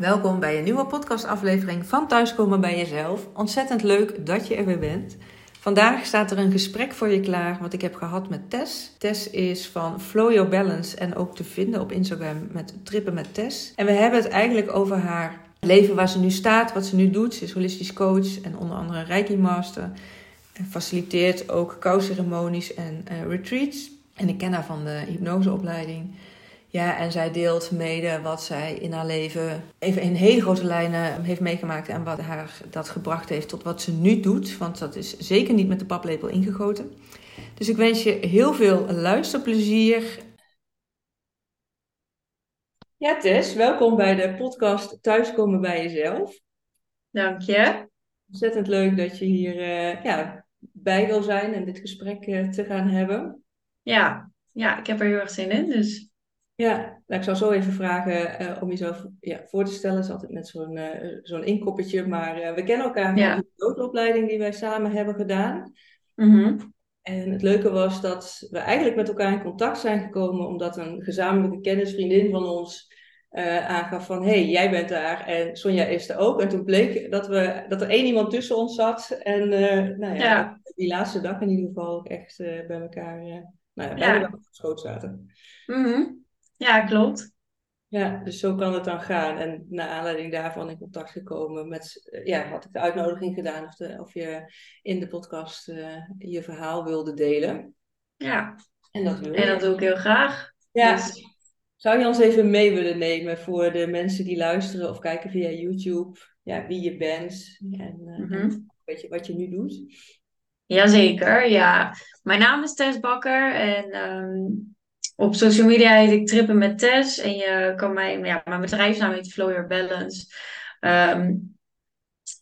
Welkom bij een nieuwe podcastaflevering van Thuiskomen bij Jezelf. Ontzettend leuk dat je er weer bent. Vandaag staat er een gesprek voor je klaar wat ik heb gehad met Tess. Tess is van Flow Your Balance en ook te vinden op Instagram met Trippen met Tess. En we hebben het eigenlijk over haar leven waar ze nu staat, wat ze nu doet. Ze is holistisch coach en onder andere Reiki Master. En faciliteert ook kouceremonies en uh, retreats. En ik ken haar van de hypnoseopleiding. Ja, en zij deelt mede wat zij in haar leven even in hele grote lijnen heeft meegemaakt en wat haar dat gebracht heeft tot wat ze nu doet. Want dat is zeker niet met de paplepel ingegoten. Dus ik wens je heel veel luisterplezier. Ja, Tess, welkom bij de podcast Thuiskomen bij Jezelf. Dank je. Ontzettend leuk dat je hier uh, ja, bij wil zijn en dit gesprek uh, te gaan hebben. Ja, ja, ik heb er heel erg zin in. Dus ja, nou, ik zou zo even vragen uh, om jezelf ja, voor te stellen. Dat is altijd met zo'n uh, zo'n inkoppertje. Maar uh, we kennen elkaar van de doodopleiding die wij samen hebben gedaan. Mm -hmm. En het leuke was dat we eigenlijk met elkaar in contact zijn gekomen. Omdat een gezamenlijke kennisvriendin van ons aangaf van... Hé, hey, jij bent daar en Sonja is er ook. En toen bleek dat, we, dat er één iemand tussen ons zat. En nou ja, ja, die laatste dag in ieder geval ook echt bij elkaar... nou ja, bijna ja. geschoten zaten. Mm -hmm. Ja, klopt. Ja, dus zo kan het dan gaan. En naar aanleiding daarvan in contact gekomen met, ja, had ik de uitnodiging gedaan of, de, of je in de podcast uh, je verhaal wilde delen. Ja, en dat, wil en dat doe ik heel graag. Ja. Dus... Zou je ons even mee willen nemen voor de mensen die luisteren of kijken via YouTube, ja, wie je bent en, uh, mm -hmm. weet je, wat je nu doet? Jazeker, ja. Mijn naam is Tess Bakker en um, op social media heet ik Trippen met Tess. En je kan mij, ja, mijn bedrijfsnaam heet Flow Your Balance. Um,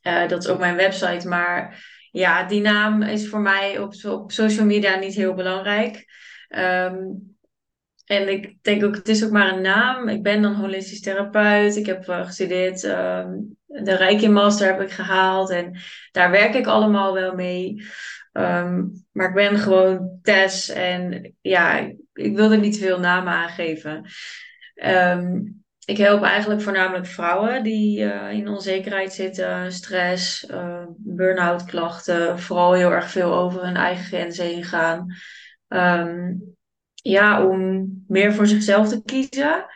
uh, dat is ook mijn website. Maar ja, die naam is voor mij op, op social media niet heel belangrijk. Um, en ik denk ook, het is ook maar een naam. Ik ben dan holistisch therapeut. Ik heb uh, gestudeerd, um, de Reiki Master heb ik gehaald. En daar werk ik allemaal wel mee. Maar ik ben gewoon Tess. En ja, ik wil er niet veel namen aangeven. Um, ik help eigenlijk voornamelijk vrouwen die uh, in onzekerheid zitten, stress, uh, burn-out klachten, vooral heel erg veel over hun eigen grenzen heen gaan. Um, ja, om meer voor zichzelf te kiezen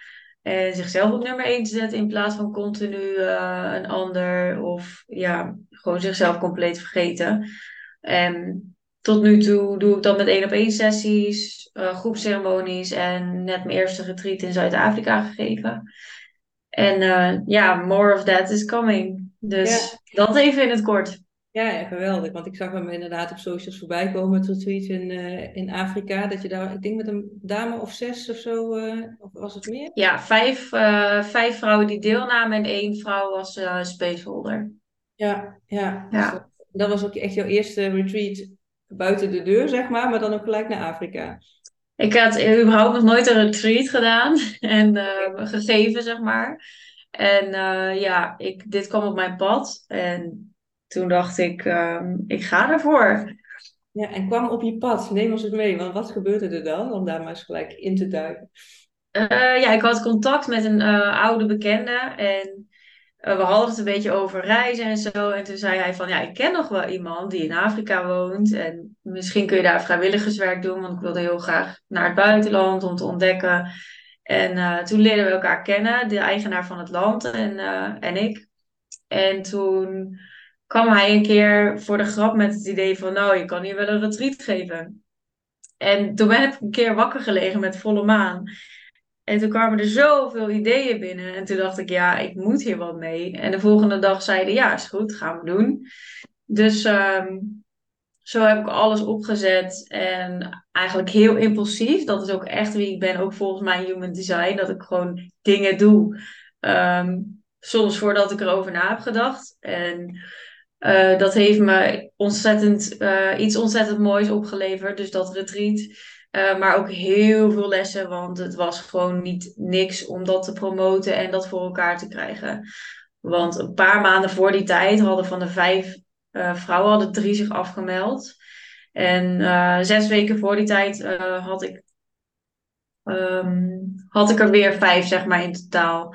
en zichzelf op nummer 1 te zetten in plaats van continu uh, een ander of ja, gewoon zichzelf compleet vergeten. En tot nu toe doe ik dat met één op één sessies, uh, groepsceremonies en net mijn eerste retreat in Zuid-Afrika gegeven. En uh, ja, more of that is coming. Dus ja. dat even in het kort. Ja, ja, geweldig. Want ik zag hem inderdaad op socials voorbij komen, het retreat in, uh, in Afrika. Dat je daar, ik denk met een dame of zes of zo, of was het meer? Ja, vijf, vijf vrouwen die deelnamen en één vrouw was spaceholder. Ja, ja. ja. Dus dat, dat was ook echt jouw eerste retreat buiten de deur, zeg maar, maar dan ook gelijk naar Afrika. Ik had überhaupt nog nooit een retreat gedaan en uh, gegeven, zeg maar. En uh, ja, ik, dit kwam op mijn pad en toen dacht ik, um, ik ga ervoor. Ja, en kwam op je pad. Neem ons eens mee, want wat gebeurde er dan? Om daar maar eens gelijk in te duiken. Uh, ja, ik had contact met een oude bekende en uh, we hadden het een beetje over reizen en zo. En toen zei hij van, ja, ik ken nog wel iemand die in Afrika woont. En misschien kun je daar vrijwilligerswerk doen, want ik wilde heel graag naar het buitenland om te ontdekken. En uh, toen leerden we elkaar kennen, de eigenaar van het land en, uh, en ik. En toen kwam hij een keer voor de grap met het idee van, nou, je kan hier wel een retreat geven. En toen ben ik een keer wakker gelegen met volle maan. En toen kwamen er zoveel ideeën binnen. En toen dacht ik, ja, ik moet hier wat mee. En de volgende dag zeiden, ja, is goed, gaan we doen. Dus um, zo heb ik alles opgezet. En eigenlijk heel impulsief. Dat is ook echt wie ik ben, ook volgens mijn human design. Dat ik gewoon dingen doe. Um, soms voordat ik erover na heb gedacht. En uh, dat heeft me ontzettend, uh, iets ontzettend moois opgeleverd. Dus dat retreat. Uh, maar ook heel veel lessen, want het was gewoon niet niks om dat te promoten en dat voor elkaar te krijgen. Want een paar maanden voor die tijd hadden van de vijf uh, vrouwen hadden drie zich afgemeld. En uh, zes weken voor die tijd had, ik, um, had ik er weer vijf, zeg maar, in totaal.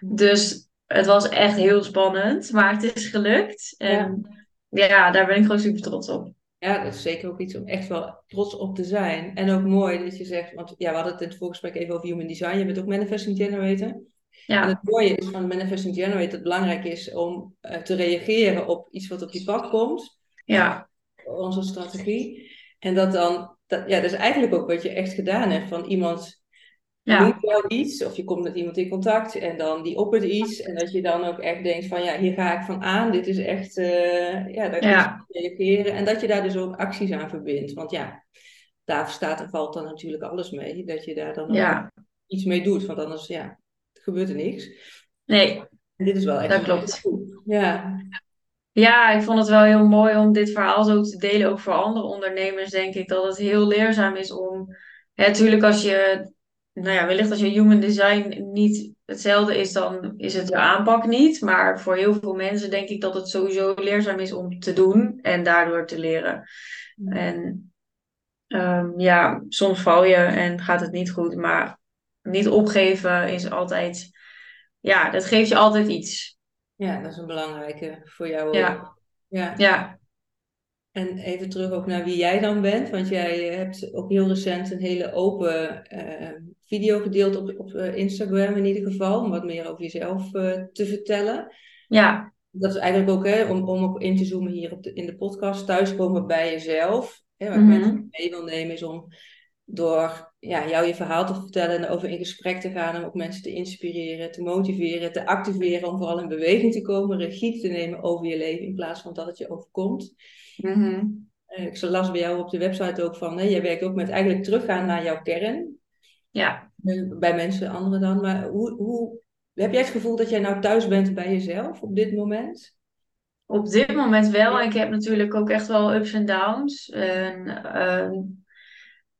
Dus het was echt heel spannend, maar het is gelukt. En ja, daar ben ik gewoon super trots op. Ja, dat is zeker ook iets om echt wel trots op te zijn. En ook mooi dat je zegt, want ja, we hadden het in het voorgesprek even over human design. Je bent ook manifesting generator. Ja. En het mooie is van manifesting generator dat het belangrijk is om uh, te reageren op iets wat op je pad komt. Ja. Onze strategie. En dat dan, dat, ja, dat is eigenlijk ook wat je echt gedaan hebt. Van iemand ja. doet jou iets, of je komt met iemand in contact en dan die oppert iets. En dat je dan ook echt denkt van ja, hier ga ik van aan. Dit is echt, uh, ja, daar ja. reageren. En dat je daar dus ook acties aan verbindt. Want ja, daar staat en valt dan natuurlijk alles mee. Dat je daar dan iets mee doet. Want anders, ja, gebeurt er niks. Nee. En dit is wel echt dat klopt. Goed. Ja. Ja, ik vond het wel heel mooi om dit verhaal zo te delen. Ook voor andere ondernemers denk ik dat het heel leerzaam is om... natuurlijk als je nou ja, wellicht als je human design niet hetzelfde is, dan is het je aanpak niet. Maar voor heel veel mensen denk ik dat het sowieso leerzaam is om te doen en daardoor te leren. En um, ja, soms val je en gaat het niet goed, maar niet opgeven is altijd, ja, dat geeft je altijd iets. Ja, dat is een belangrijke voor jou. Ja. ja. En even terug ook naar wie jij dan bent, want jij hebt ook heel recent een hele open uh, video gedeeld op, op eh, Instagram in ieder geval, om wat meer over jezelf uh, te vertellen. Ja. Dat is eigenlijk ook, hè, om, om op in te zoomen hier op de, in de podcast, thuiskomen bij jezelf. Hè, waar ik mensen mee wil nemen is om door ja, jou je verhaal te vertellen en over in gesprek te gaan, om ook mensen te inspireren, te motiveren, te activeren, om vooral in beweging te komen, regie te nemen over je leven in plaats van dat het je overkomt. Mhm. Eh, Ik las bij jou op de website ook van, hè, jij werkt ook met eigenlijk teruggaan naar jouw kern. Ja. Bij mensen, anderen dan. Maar hoe, hoe, heb jij het gevoel dat jij nou thuis bent bij jezelf op dit moment? Op dit moment wel. Ik heb natuurlijk ook echt wel ups en downs. En, ehm,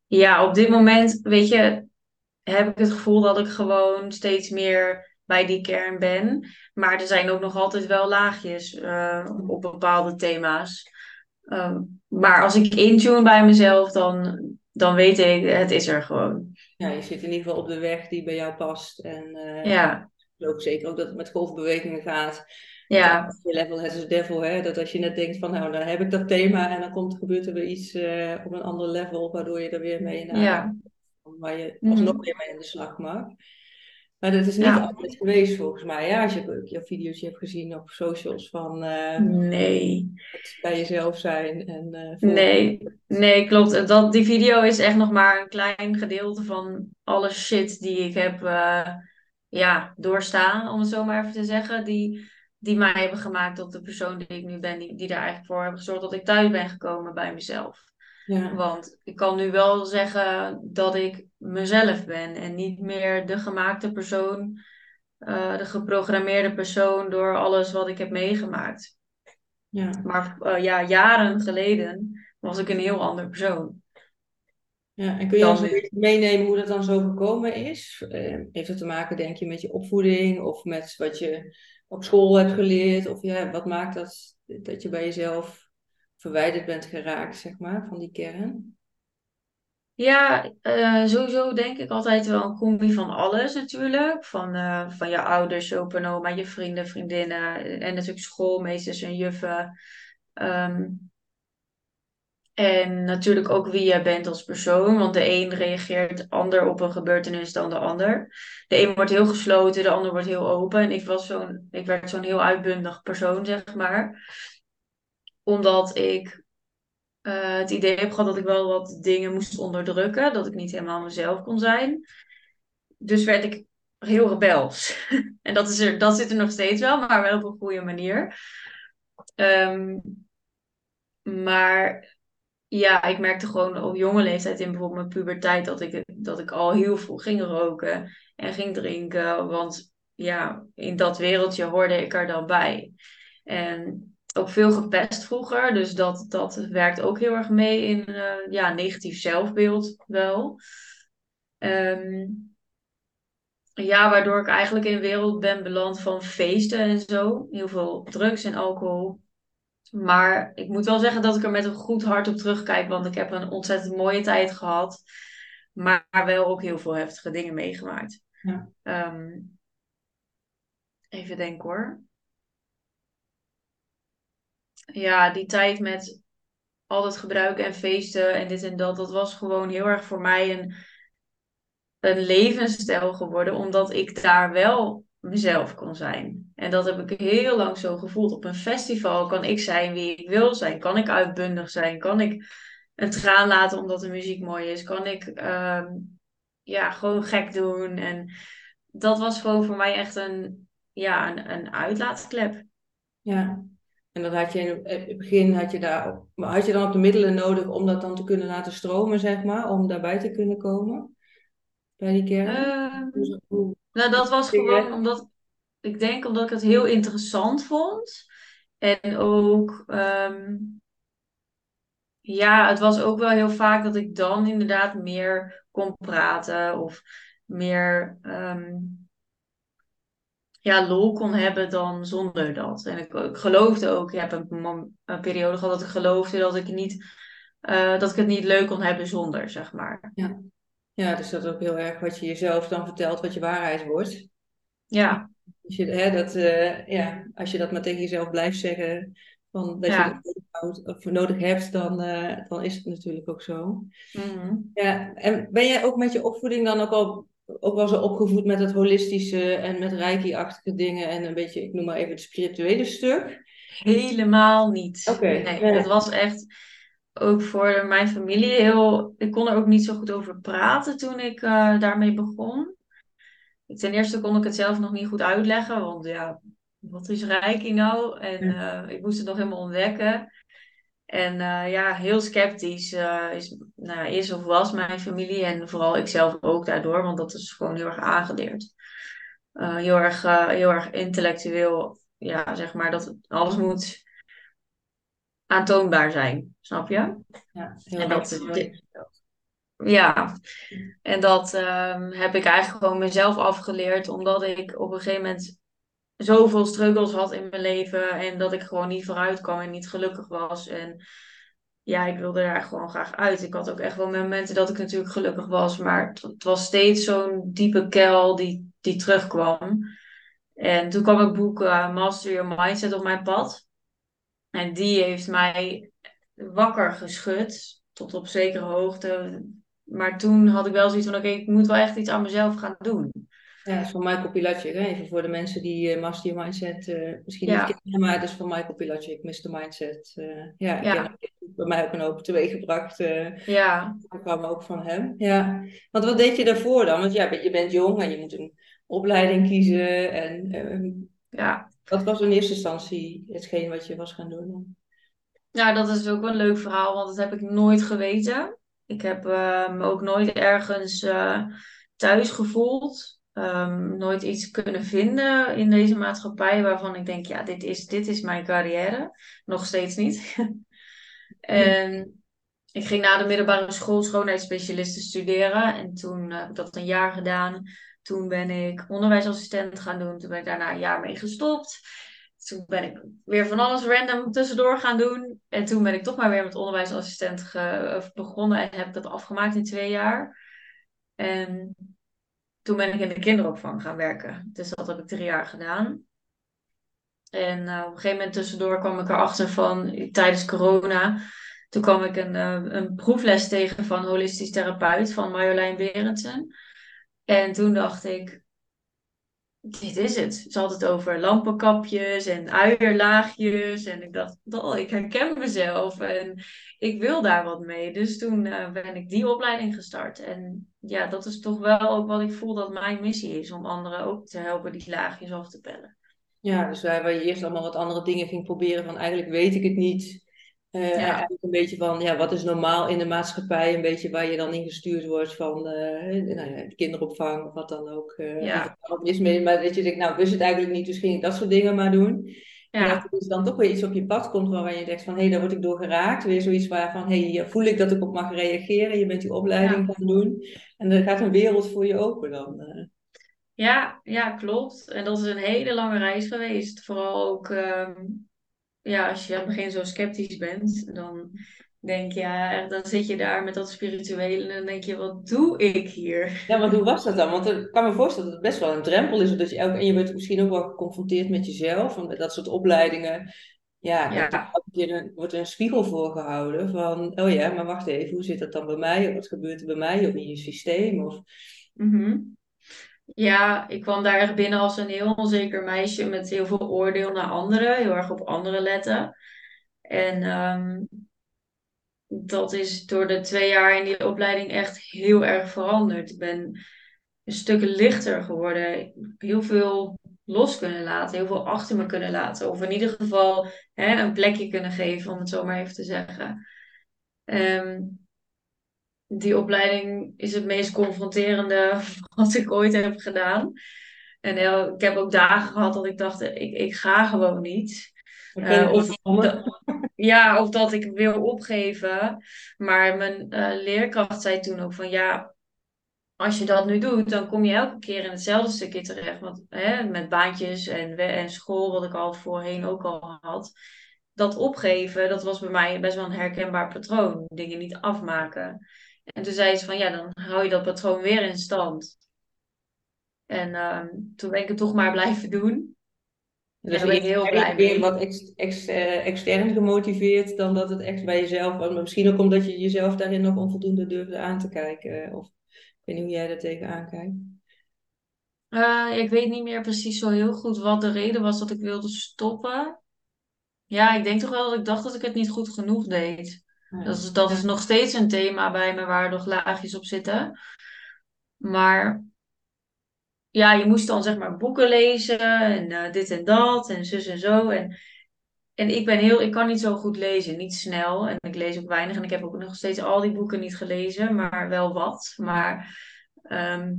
ja, op dit moment, weet je, heb ik het gevoel dat ik gewoon steeds meer bij die kern ben. Maar er zijn ook nog altijd wel laagjes eh, op bepaalde thema's. Ehm, maar als ik intune bij mezelf, dan, dan weet ik, het is er gewoon. Ja, je zit in ieder geval op de weg die bij jou past. En eh, Ja, ik geloof zeker ook dat het met golfbewegingen gaat. Ja, je level has a devil, hè? Dat als je net denkt van nou, dan heb ik dat thema en dan komt, gebeurt er weer iets eh, op een ander level, waardoor je er weer mee naar ja. waar je Mhm. alsnog weer mee aan de slag mag. Maar dat is niet Ja. altijd geweest volgens mij. Ja, als je ook jouw video's hebt gezien op socials van eh, Nee. bij jezelf zijn en eh, Nee, nee, klopt. Dat, die video is echt nog maar een klein gedeelte van alle shit die ik heb ja, doorstaan, om het zo maar even te zeggen. Die, die mij hebben gemaakt tot de persoon die ik nu ben, die, die er eigenlijk voor hebben gezorgd dat ik thuis ben gekomen bij mezelf. Ja, Want ik kan nu wel zeggen dat ik mezelf ben en niet meer de gemaakte persoon, eh, de geprogrammeerde persoon door alles wat ik heb meegemaakt. ja. Maar eh, ja, jaren geleden was ik een heel ander persoon. Ja, en kun je Dan ons een beetje meenemen hoe dat dan zo gekomen is? Eh, heeft het te maken, denk je, met je opvoeding of met wat je op school hebt geleerd? Of ja, wat maakt dat, dat je bij jezelf verwijderd bent geraakt, zeg maar, van die kern? Ja, eh, sowieso denk ik altijd wel een combi van alles natuurlijk. Van, eh, van je ouders, je opa en oma, je vrienden, vriendinnen en natuurlijk schoolmeesters en juffen. Ehm, en natuurlijk ook wie jij bent als persoon, want de een reageert ander op een gebeurtenis dan de ander. De een wordt heel gesloten, de ander wordt heel open. En ik was zo'n, ik werd zo'n heel uitbundig persoon, zeg maar. Omdat ik eh, het idee heb gehad dat ik wel wat dingen moest onderdrukken, dat ik niet helemaal mezelf kon zijn. Dus werd ik heel rebels. En dat, is er, dat zit er nog steeds wel, maar wel op een goede manier. Ehm, maar ja, ik merkte gewoon op jonge leeftijd, in bijvoorbeeld mijn puberteit, dat ik, dat ik al heel veel ging roken en ging drinken. Want ja, in dat wereldje hoorde ik er dan bij. En ook veel gepest vroeger, dus dat, dat werkt ook heel erg mee in eh, ja, negatief zelfbeeld wel. Ehm, ja, waardoor ik eigenlijk in een wereld ben beland van feesten en zo. Heel veel drugs en alcohol. Maar ik moet wel zeggen dat ik er met een goed hart op terugkijk, want ik heb een ontzettend mooie tijd gehad, maar wel ook heel veel heftige dingen meegemaakt. Ja. Ehm, even denken hoor. Ja, die tijd met al het gebruiken en feesten en dit en dat, dat was gewoon heel erg voor mij een, een levensstijl geworden, omdat ik daar wel mezelf kon zijn. En dat heb ik heel lang zo gevoeld. Op een festival kan ik zijn wie ik wil zijn. Kan ik uitbundig zijn? Kan ik een traan laten omdat de muziek mooi is? Kan ik ehm, ja, gewoon gek doen? En dat was gewoon voor mij echt een, ja, een, een uitlaatklep. Ja, en dan had je in het begin had je daar, had je dan ook de middelen nodig om dat dan te kunnen laten stromen, zeg maar, om daarbij te kunnen komen bij die kern? Ehm, nou, dat was gewoon omdat ik denk omdat ik het heel interessant vond. En ook, ehm, ja, het was ook wel heel vaak dat ik dan inderdaad meer kon praten of meer ehm, ja, lol kon hebben dan zonder dat. En ik, ik geloofde ook, ik heb een, een, periode gehad dat ik geloofde dat ik, niet, uh, dat ik het niet leuk kon hebben zonder, zeg maar. Ja. ja, dus dat is ook heel erg wat je jezelf dan vertelt, wat je waarheid wordt. Ja. Als je, hè, dat, uh, ja, als je dat maar tegen jezelf blijft zeggen, van, dat je het nodig, of nodig hebt, dan, uh, dan is het natuurlijk ook zo. Mm Ja, en ben jij ook met je opvoeding dan ook al ook wel zo opgevoed met het holistische en met reiki-achtige dingen en een beetje, ik noem maar even het spirituele stuk? Helemaal niet. Oké. Nee, het was echt ook voor mijn familie heel. Ik kon er ook niet zo goed over praten toen ik uh, daarmee begon. Ten eerste kon ik het zelf nog niet goed uitleggen, want ja, wat is reiki nou? En uh, ik moest het nog helemaal ontdekken. En uh, ja, heel sceptisch uh, is, nou, is of was mijn familie en vooral ik zelf ook daardoor, want dat is gewoon heel erg aangeleerd. Heel, erg, heel erg intellectueel, ja, zeg maar, dat alles moet aantoonbaar zijn, snap je? Ja, heel en dat, ja, en dat um, heb ik eigenlijk gewoon mezelf afgeleerd, omdat ik op een gegeven moment zoveel struggles had in mijn leven en dat ik gewoon niet vooruit kwam en niet gelukkig was. En ja, ik wilde daar gewoon graag uit. Ik had ook echt wel momenten dat ik natuurlijk gelukkig was, maar het, was steeds zo'n diepe kel die, die terugkwam. En toen kwam het boek uh, Master Your Mindset op mijn pad. En die heeft mij wakker geschud, tot op zekere hoogte. Maar toen had ik wel zoiets van, oké, ik moet wel echt iets aan mezelf gaan doen. Ja, dat is van Michael Pilatschik. Even voor de mensen die uh, Master Your Mindset uh, misschien niet kennen, maar het is van Michael Pilatschik, Mr. Mindset. Uh, ja, ja. Ik heb bij mij ook een hoop teweeggebracht. ja. Dat kwam ook van hem. Ja. Want wat deed je daarvoor dan? Want ja, je bent jong en je moet een opleiding kiezen. En ehm, ja. wat was in eerste instantie hetgeen wat je was gaan doen dan? Nou, dat is ook een leuk verhaal, want dat heb ik nooit geweten. Ik heb me um, ook nooit ergens thuis gevoeld. Um, nooit iets kunnen vinden in deze maatschappij waarvan ik denk, ja, dit is, dit is mijn carrière. Nog steeds niet. en ik ging na de middelbare school schoonheidsspecialisten studeren. En toen heb ik dat een jaar gedaan. Toen ben ik onderwijsassistent gaan doen. Toen ben ik daarna een jaar mee gestopt. Toen ben ik weer van alles random tussendoor gaan doen. En toen ben ik toch maar weer met onderwijsassistent begonnen. En heb dat afgemaakt in twee jaar. En toen ben ik in de kinderopvang gaan werken. Dus dat heb ik drie jaar gedaan. En uh, op een gegeven moment tussendoor kwam ik erachter van, tijdens corona, toen kwam ik een, uh, een proefles tegen van holistisch therapeut van Marjolein Berendsen. En toen dacht ik, dit is het. Ze had het over lampenkapjes en uierlaagjes. En ik dacht, ik herken mezelf en ik wil daar wat mee. Dus toen uh, ben ik die opleiding gestart. En ja, dat is toch wel ook wat ik voel dat mijn missie is. Om anderen ook te helpen die laagjes af te pellen. Ja, dus waar je eerst allemaal wat andere dingen ging proberen. Van eigenlijk weet ik het niet. Uh, ja. Eigenlijk een beetje van, ja, wat is normaal in de maatschappij? Een beetje waar je dan in gestuurd wordt van uh, nou ja, kinderopvang of wat dan ook. Uh, ja. is mee, maar dat je denkt, nou, wist het eigenlijk niet, dus ging ik dat soort dingen maar doen. Ja. En dat er dus dan toch weer iets op je pad komt waarvan je denkt van, hé, hey, daar word ik door geraakt. Weer zoiets waarvan, hé, hey, voel ik dat ik op mag reageren. Je bent die opleiding ja. gaan doen. En er gaat een wereld voor je open dan. Ja, ja, klopt. En dat is een hele lange reis geweest. Vooral ook... Um ja, als je aan het begin zo sceptisch bent, dan denk ja, dan zit je daar met dat spirituele en dan denk je, wat doe ik hier? Ja, want hoe was dat dan? Want ik kan me voorstellen dat het best wel een drempel is. Dat je elke, en je wordt misschien ook wel geconfronteerd met jezelf. Want met dat soort opleidingen. Ja, Ja. wordt er een spiegel voorgehouden. Van, oh ja, maar wacht even. Hoe zit dat dan bij mij? Wat gebeurt er bij mij? Of in je systeem? Of, Mhm. Ja, ik kwam daar echt binnen als een heel onzeker meisje met heel veel oordeel naar anderen, heel erg op anderen letten. En ehm, dat is door de twee jaar in die opleiding echt heel erg veranderd. Ik ben een stuk lichter geworden, heel veel los kunnen laten, heel veel achter me kunnen laten. Of in ieder geval hè, een plekje kunnen geven, om het zo maar even te zeggen. Ehm, die opleiding is het meest confronterende wat ik ooit heb gedaan. En heel- ik heb ook dagen gehad dat ik dacht, ik, ik ga gewoon niet. Eh, of, wel van. da- ja, of dat ik wil opgeven. Maar mijn eh, leerkracht zei toen ook van ja, als je dat nu doet, dan kom je elke keer in hetzelfde stukje terecht. Want, hè, met baantjes en, en school, wat ik al voorheen ook al had. Dat opgeven, dat was bij mij best wel een herkenbaar patroon. Dingen niet afmaken. En toen zei ze van ja, dan hou je dat patroon weer in stand. En ehm, toen ben ik het toch maar blijven doen. En Dus daar ben ik heel blij weer wat ex, ex, eh, extern gemotiveerd dan dat het echt bij jezelf was. Maar misschien ook omdat je jezelf daarin nog onvoldoende durfde aan te kijken. Of ik weet niet hoe jij daar tegenaan kijkt. Eh, ik weet niet meer precies zo heel goed wat de reden was dat ik wilde stoppen. Ja, ik denk toch wel dat ik dacht dat ik het niet goed genoeg deed. Ja. Dat is, dat is nog steeds een thema bij me waar nog laagjes op zitten. Maar ja, je moest dan zeg maar boeken lezen en eh, dit en dat en zus en zo. En, en ik ben heel, ik kan niet zo goed lezen, niet snel. En ik lees ook weinig en ik heb ook nog steeds al die boeken niet gelezen, maar wel wat. Maar ehm,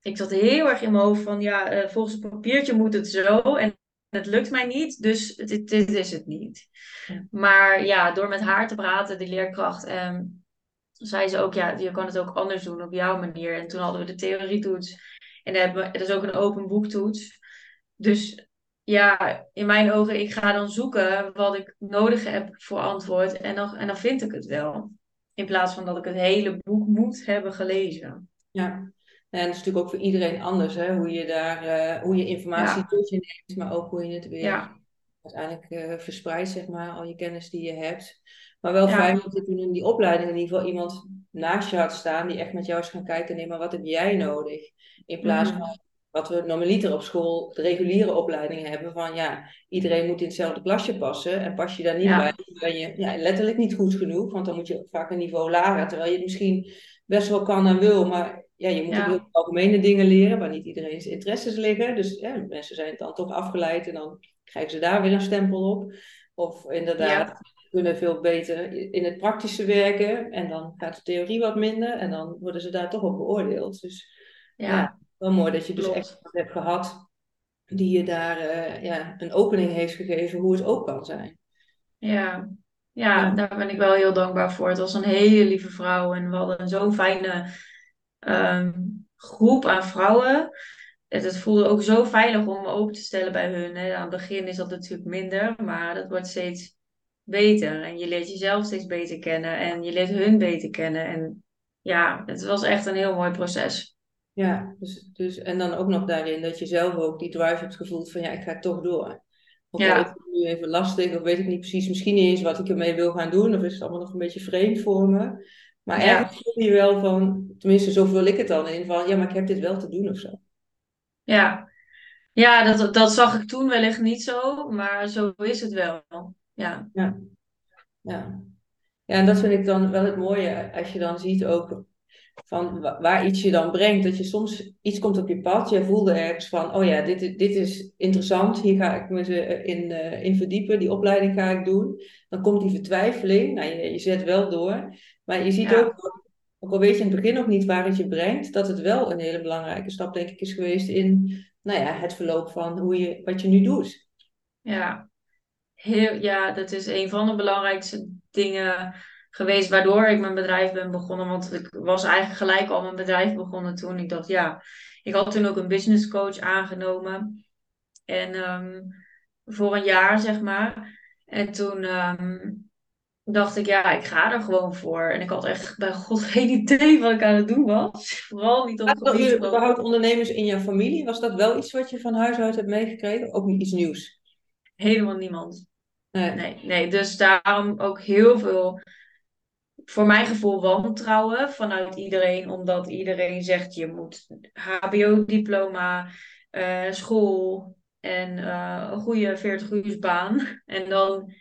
ik zat heel erg in mijn hoofd van, ja, eh, volgens het papiertje moet het zo en het lukt mij niet, dus dit, dit is het niet. Ja. Maar ja, door met haar te praten, die leerkracht, ehm, zei ze ook, ja, je kan het ook anders doen op jouw manier. En toen hadden we de theorietoets en dan hebben we, het is ook een open boektoets. Dus ja, in mijn ogen, ik ga dan zoeken wat ik nodig heb voor antwoord en dan, en dan vind ik het wel. In plaats van dat ik het hele boek moet hebben gelezen. Ja. En dat is natuurlijk ook voor iedereen anders, hè? Hoe je daar, eh, hoe je informatie Ja. tot je neemt, maar ook hoe je het weer Ja, uiteindelijk eh, verspreidt, zeg maar, al je kennis die je hebt. Maar wel Ja. fijn dat je toen in die opleiding in ieder geval iemand naast je had staan die echt met jou is gaan kijken, nee, maar wat heb jij nodig? In plaats Mhm. van wat we normaliter op school, de reguliere opleidingen hebben, van ja, iedereen moet in hetzelfde klasje passen en pas je daar niet bij, dan ben je ja, letterlijk niet goed genoeg, want dan moet je vaak een niveau lager, terwijl je het misschien best wel kan en wil, maar ja, je moet Ja. ook heel algemene dingen leren waar niet iedereen zijn interesses liggen. Dus ja, mensen zijn dan toch afgeleid en dan krijgen ze daar weer een stempel op. Of inderdaad, kunnen veel beter in het praktische werken en dan gaat de theorie wat minder en dan worden ze daar toch op beoordeeld. Dus ja, wel mooi dat je dus klopt. echt iemand hebt gehad die je daar eh, ja, een opening heeft gegeven hoe het ook kan zijn. Ja. Ja, Ja. daar ben ik wel heel dankbaar voor. Het was een hele lieve vrouw en we hadden zo'n fijne ehm, groep aan vrouwen. Het, het voelde ook zo veilig om me open te stellen bij hun. Hè. Aan het begin is dat natuurlijk minder, maar dat wordt steeds beter. En je leert jezelf steeds beter kennen en je leert hun beter kennen. En ja, het was echt een heel mooi proces. Ja, dus, dus, en dan ook nog daarin dat je zelf ook die drive hebt gevoeld van ja, ik ga toch door. Al Ja. is het nu even lastig, of weet ik niet precies, misschien niet eens wat ik ermee wil gaan doen, of is het allemaal nog een beetje vreemd voor me. Maar Ja. ergens voel je wel van, tenminste zo vul ik het dan in, van ja, maar ik heb dit wel te doen of zo. Ja, ja dat, dat zag ik toen wellicht niet zo, maar zo is het wel. Ja, Ja. Ja. Ja, en dat vind ik dan wel het mooie, als je dan ziet ook van wa- waar iets je dan brengt, dat je soms iets komt op je pad, jij voelde ergens van, oh ja, dit, is- dit is interessant, hier ga ik me ze in, eh, in verdiepen, die opleiding ga ik doen. Dan komt die vertwijfeling, nou, je, je zet wel door, maar je ziet Ja. ook, ook al weet je in het begin nog niet waar het je brengt, dat het wel een hele belangrijke stap, denk ik, is geweest in, nou ja, het verloop van hoe je, wat je nu doet. ja. Heel, ja, dat is een van de belangrijkste dingen geweest waardoor ik mijn bedrijf ben begonnen. Want ik was eigenlijk gelijk al mijn bedrijf begonnen toen. Ik dacht, ja, ik had toen ook een business coach aangenomen. En ehm, voor een jaar, zeg maar. En toen, ehm, dacht ik, ja, ik ga er gewoon voor. En ik had echt bij god geen idee wat ik aan het doen was. Vooral niet op het Hadden gebied jullie van... überhaupt ondernemers in jouw familie? Was dat wel iets wat je van huis uit hebt meegekregen? Ook niet iets nieuws? Helemaal niemand. Nee. Nee, nee. Dus daarom ook heel veel, voor mijn gevoel, wantrouwen vanuit iedereen. Omdat iedereen zegt, je moet HBO-diploma, eh, school en eh, een goede 40 uursbaan. En dan,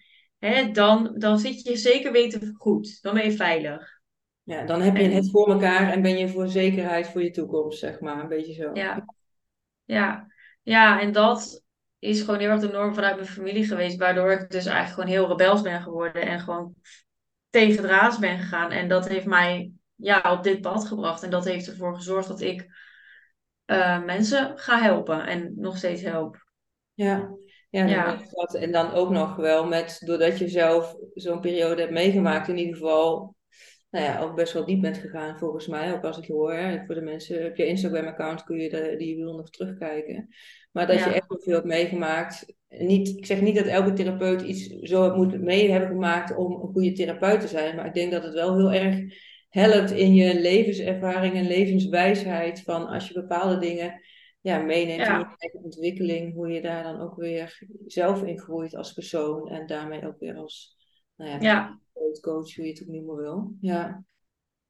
hè, dan, dan zit je zeker weten goed. Dan ben je veilig. Ja, dan heb je het voor elkaar en ben je voor zekerheid voor je toekomst, zeg maar. Een beetje zo. ja, ja, ja, en dat is gewoon heel erg de norm vanuit mijn familie geweest. Waardoor ik dus eigenlijk gewoon heel rebels ben geworden. En gewoon tegen de ben gegaan. En dat heeft mij ja, op dit pad gebracht. En dat heeft ervoor gezorgd dat ik eh, mensen ga helpen. En nog steeds help. Ja, ja, dat. En dan ook nog wel met, doordat je zelf zo'n periode hebt meegemaakt, in ieder geval, nou ja, ook best wel diep bent gegaan, volgens mij. Ook als ik hoor, hè, voor de mensen, op je Instagram-account kun je de, die wil nog terugkijken. Maar dat je echt wel veel hebt meegemaakt. Niet, ik zeg niet dat elke therapeut iets zo moet mee hebben gemaakt om een goede therapeut te zijn, maar ik denk dat het wel heel erg helpt in je levenservaring en levenswijsheid van als je bepaalde dingen ja, meeneemt in je eigen ontwikkeling, hoe je daar dan ook weer zelf in groeit als persoon en daarmee ook weer als, nou ja, ja. coach, hoe je het ook noemen wil. Ja,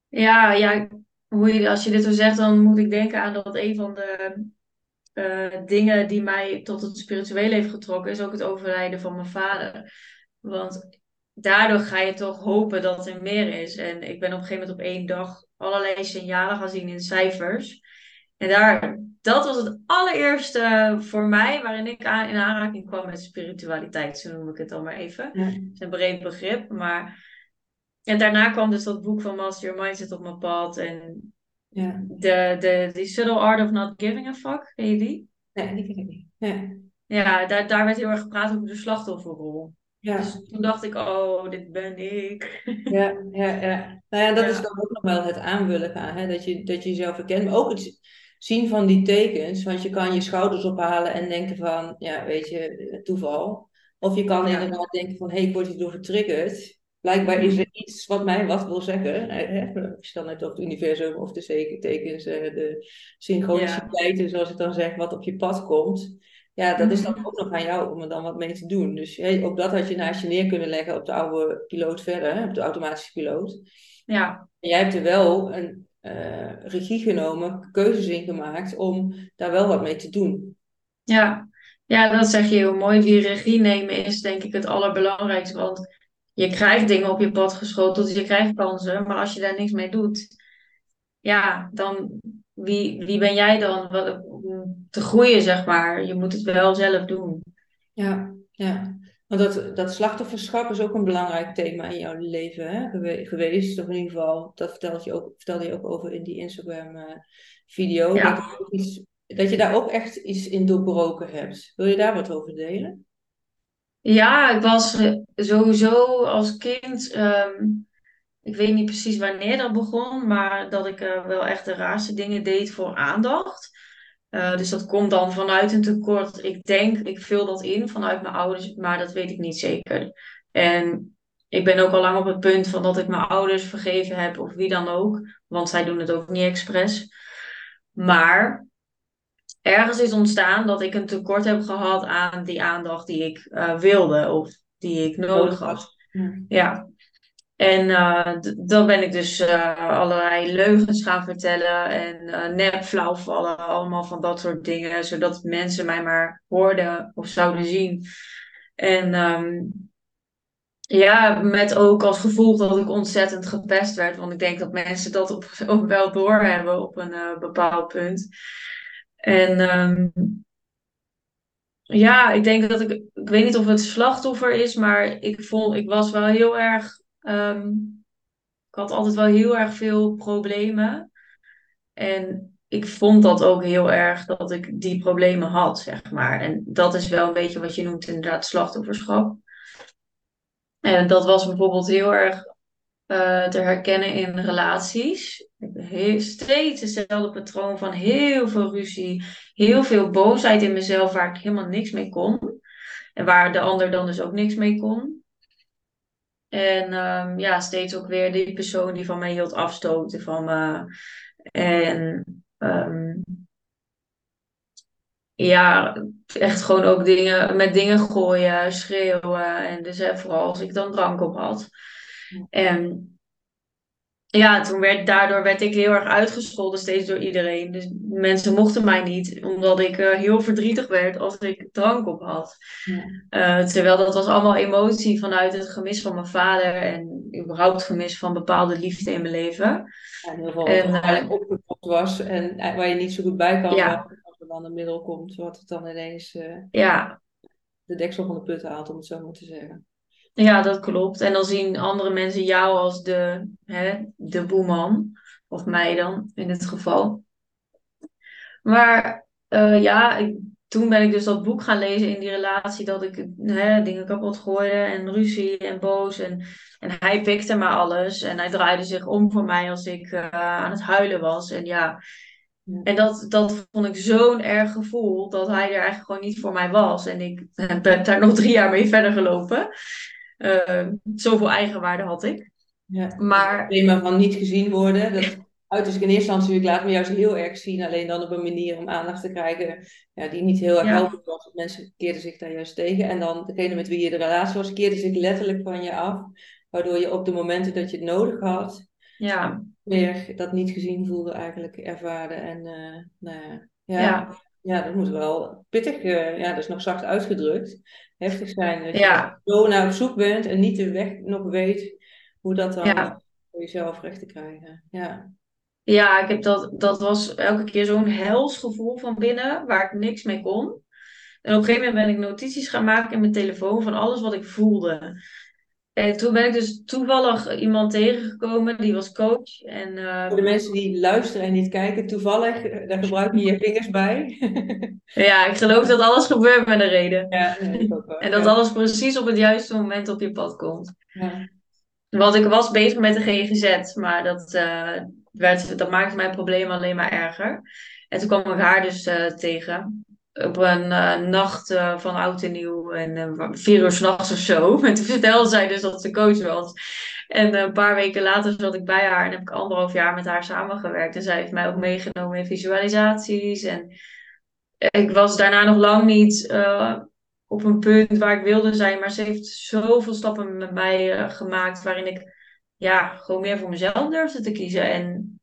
Ja, ja. Hoe je, als je dit zo zegt, dan moet ik denken aan dat een van de eh, dingen die mij tot het spirituele heeft getrokken, is ook het overlijden van mijn vader. Want daardoor ga je toch hopen dat er meer is. En ik ben op een gegeven moment op één dag allerlei signalen gaan zien in cijfers. En daar, dat was het allereerste voor mij waarin ik aan, in aanraking kwam met spiritualiteit, zo noem ik het dan maar even. ja, Het is een breed begrip, maar... En daarna kwam dus dat boek van Master Your Mindset op mijn pad. En ja. de, de, The Subtle Art of Not Giving a Fuck, ken je die? Nee, die ken ik niet. Ja, Ja, daar, daar werd heel erg gepraat over de slachtofferrol. ja, Dus toen dacht ik, oh, dit ben ik. ja, ja, ja. Nou ja, dat is dan ook nog wel het aanvullen gaan, hè? Dat je, dat je jezelf herkent, maar ook het zien van die tekens, want je kan je schouders ophalen en denken van, ja, weet je, toeval. Of je kan ja. inderdaad denken van, hé, hey, ik word hierdoor getriggerd. Blijkbaar is er iets wat mij wat wil zeggen. Hè? Als je dan net over het universum of de tekens, eh, de Ja. synchroniciteiten, zoals ik dan zeg, wat op je pad komt. Ja, dat is dan Mhm. ook nog aan jou om er dan wat mee te doen. Dus hey, ook dat had je naast je neer kunnen leggen op de oude piloot verder, hè, op de automatische piloot. Ja. En jij hebt er wel een eh, regie genomen, keuzes in gemaakt om daar wel wat mee te doen. Ja. Ja, dat zeg je heel mooi. Die regie nemen is denk ik het allerbelangrijkste. Want je krijgt dingen op je pad geschoteld, je krijgt kansen. Maar als je daar niks mee doet, ja, dan wie, wie ben jij dan te groeien, zeg maar? Je moet het wel zelf doen. Ja, ja. Want dat, dat slachtofferschap is ook een belangrijk thema in jouw leven hè, gewe- geweest. Of in ieder geval, dat vertelde je ook, vertelde je ook over in die Instagram-video. Ja. iets- dat je daar ook echt iets in doorbroken hebt. Wil je daar wat over delen? Ja, ik was eh, sowieso als kind, ehm, ik weet niet precies wanneer dat begon, maar dat ik eh, wel echt de raarste dingen deed voor aandacht. Eh, dus dat komt dan vanuit een tekort. Ik denk, ik vul dat in vanuit mijn ouders, maar dat weet ik niet zeker. En ik ben ook al lang op het punt van dat ik mijn ouders vergeven heb, of wie dan ook, want zij doen het ook niet expres. Maar ergens is ontstaan dat ik een tekort heb gehad aan die aandacht die ik eh, wilde of die ik nodig had. Ja. En eh, dan ben ik dus eh, allerlei leugens gaan vertellen en eh nep flauwvallen, allemaal van dat soort dingen, zodat mensen mij maar hoorden of zouden zien. En ehm, ja, met ook als gevolg dat ik ontzettend gepest werd, want ik denk dat mensen dat op, ook wel doorhebben op een bepaald punt. En ehm, ja, ik denk dat ik, ik weet niet of het slachtoffer is, maar ik vond, ik was wel heel erg, ehm, ik had altijd wel heel erg veel problemen. En ik vond dat ook heel erg dat ik die problemen had, zeg maar. En dat is wel een beetje wat je noemt inderdaad slachtofferschap. En dat was bijvoorbeeld heel erg eh, te herkennen in relaties. Ik heb steeds hetzelfde patroon van heel veel ruzie, heel veel boosheid in mezelf waar ik helemaal niks mee kon. En waar de ander dan dus ook niks mee kon. En ehm, ja, steeds ook weer die persoon die van mij hield afstoten van me. En ehm, ja, echt gewoon ook dingen, met dingen gooien, schreeuwen. En dus vooral als ik dan drank op had. En ja, toen werd, daardoor werd ik heel erg uitgescholden steeds door iedereen. Dus mensen mochten mij niet, omdat ik uh, heel verdrietig werd als ik drank op had. Ja. Uh, terwijl dat was allemaal emotie vanuit het gemis van mijn vader en überhaupt gemis van bepaalde liefde in mijn leven. Ja, in ieder geval en, uh, opgekocht was en waar je niet zo goed bij kan ja. als er dan een middel komt, wat het dan ineens ja. de deksel van de put haalt, om het zo maar te zeggen. Ja, dat klopt. En dan zien andere mensen jou als de, hè, de boeman. Of mij dan, in dit geval. Maar uh, ja, ik, toen ben ik dus dat boek gaan lezen in die relatie. Dat ik hè, dingen kapot gooide en ruzie en boos. En, en hij pikte maar alles. En hij draaide zich om voor mij als ik uh, aan het huilen was. En ja, en dat, dat vond ik zo'n erg gevoel. Dat hij er eigenlijk gewoon niet voor mij was. En ik ben daar nog drie jaar mee verder gelopen. Uh, zoveel eigenwaarde had ik. Ja, maar... thema van niet gezien worden, dat uit is ik in eerste instantie, ik laat me juist heel erg zien, alleen dan op een manier om aandacht te krijgen ja, die niet heel erg ja. helpend was. Mensen keerden zich daar juist tegen. En dan degene met wie je de relatie was, keerde zich letterlijk van je af. Waardoor je op de momenten dat je het nodig had, ja. weer dat niet gezien voelde eigenlijk ervaren. En uh, nou ja, ja, ja. ja, dat moet wel pittig, uh, ja, dat is nog zacht uitgedrukt heftig zijn. Dat je zo naar op zoek bent en niet de weg nog weet hoe dat dan voor jezelf recht te krijgen. Ja. Ja, ik heb dat, dat was elke keer zo'n hels gevoel van binnen waar ik niks mee kon. En op een gegeven moment ben ik notities gaan maken in mijn telefoon van alles wat ik voelde. En toen ben ik dus toevallig iemand tegengekomen, die was coach. En, uh... Voor de mensen die luisteren en niet kijken, toevallig, eh, daar gebruik je je vingers bij. ja, ik geloof dat alles gebeurt met een reden. Ja, nee, ook wel. En dat alles precies op het juiste moment op je pad komt. Ja. Want ik was bezig met de GGZ, maar dat, uh, werd, dat maakte mijn probleem alleen maar erger. En toen kwam ik haar dus uh, tegen op een uh, nacht uh, van oud en nieuw en uh, vier uur s'nachts of zo. En toen vertelde zij dus dat ze coach was. En een paar weken later zat ik bij haar en heb ik anderhalf jaar met haar samengewerkt. En zij heeft mij ook meegenomen in visualisaties. En ik was daarna nog lang niet op een punt waar ik wilde zijn. Maar ze heeft zoveel stappen met mij gemaakt waarin ik ja, gewoon meer voor mezelf durfde te kiezen. En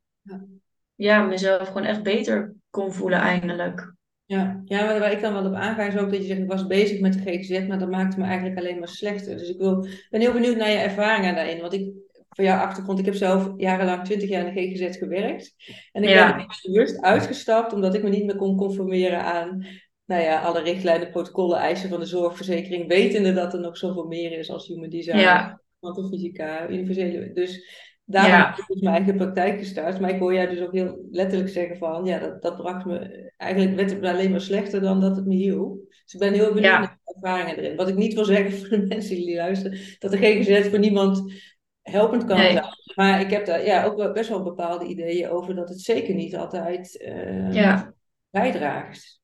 ja, mezelf gewoon echt beter kon voelen eindelijk. Ja, ja, maar waar ik dan wel op aanga is ook dat je zegt, ik was bezig met de GGZ, maar dat maakte me eigenlijk alleen maar slechter. Dus ik wil, ben heel benieuwd naar je ervaringen daarin. Want ik, voor jouw achtergrond, ik heb zelf jarenlang, twintig jaar in de GGZ gewerkt. En ik ja. ben bewust uitgestapt, omdat ik me niet meer kon conformeren aan nou ja, alle richtlijnen, protocollen, eisen van de zorgverzekering, wetende dat er nog zoveel meer is als human design, ja. fysica, universele. Dus Daarom ja. heb ik dus mijn eigen praktijk gestart. Maar ik hoor jij dus ook heel letterlijk zeggen van... Ja, dat, dat bracht me... Eigenlijk werd het alleen maar slechter dan dat het me hielp. Dus ik ben heel benieuwd naar de ervaringen erin. Wat ik niet wil zeggen voor de mensen die luisteren... Dat er geen gezet voor niemand helpend kan zijn. Maar ik heb daar ja, ook best wel bepaalde ideeën over... dat het zeker niet altijd uh, ja. bijdraagt.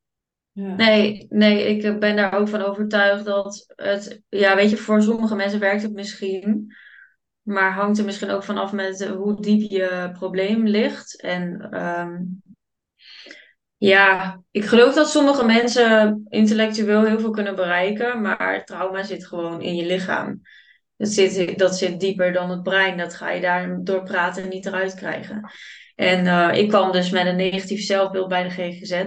Ja. Nee, nee, ik ben daar ook van overtuigd dat het... Ja, weet je, voor sommige mensen werkt het misschien... Maar hangt er misschien ook vanaf met hoe diep je probleem ligt. En um, ja, ik geloof dat sommige mensen intellectueel heel veel kunnen bereiken, maar trauma zit gewoon in je lichaam. Dat zit, dat zit dieper dan het brein. Dat ga je daar door praten niet eruit krijgen. En uh, ik kwam dus met een negatief zelfbeeld bij de GGZ.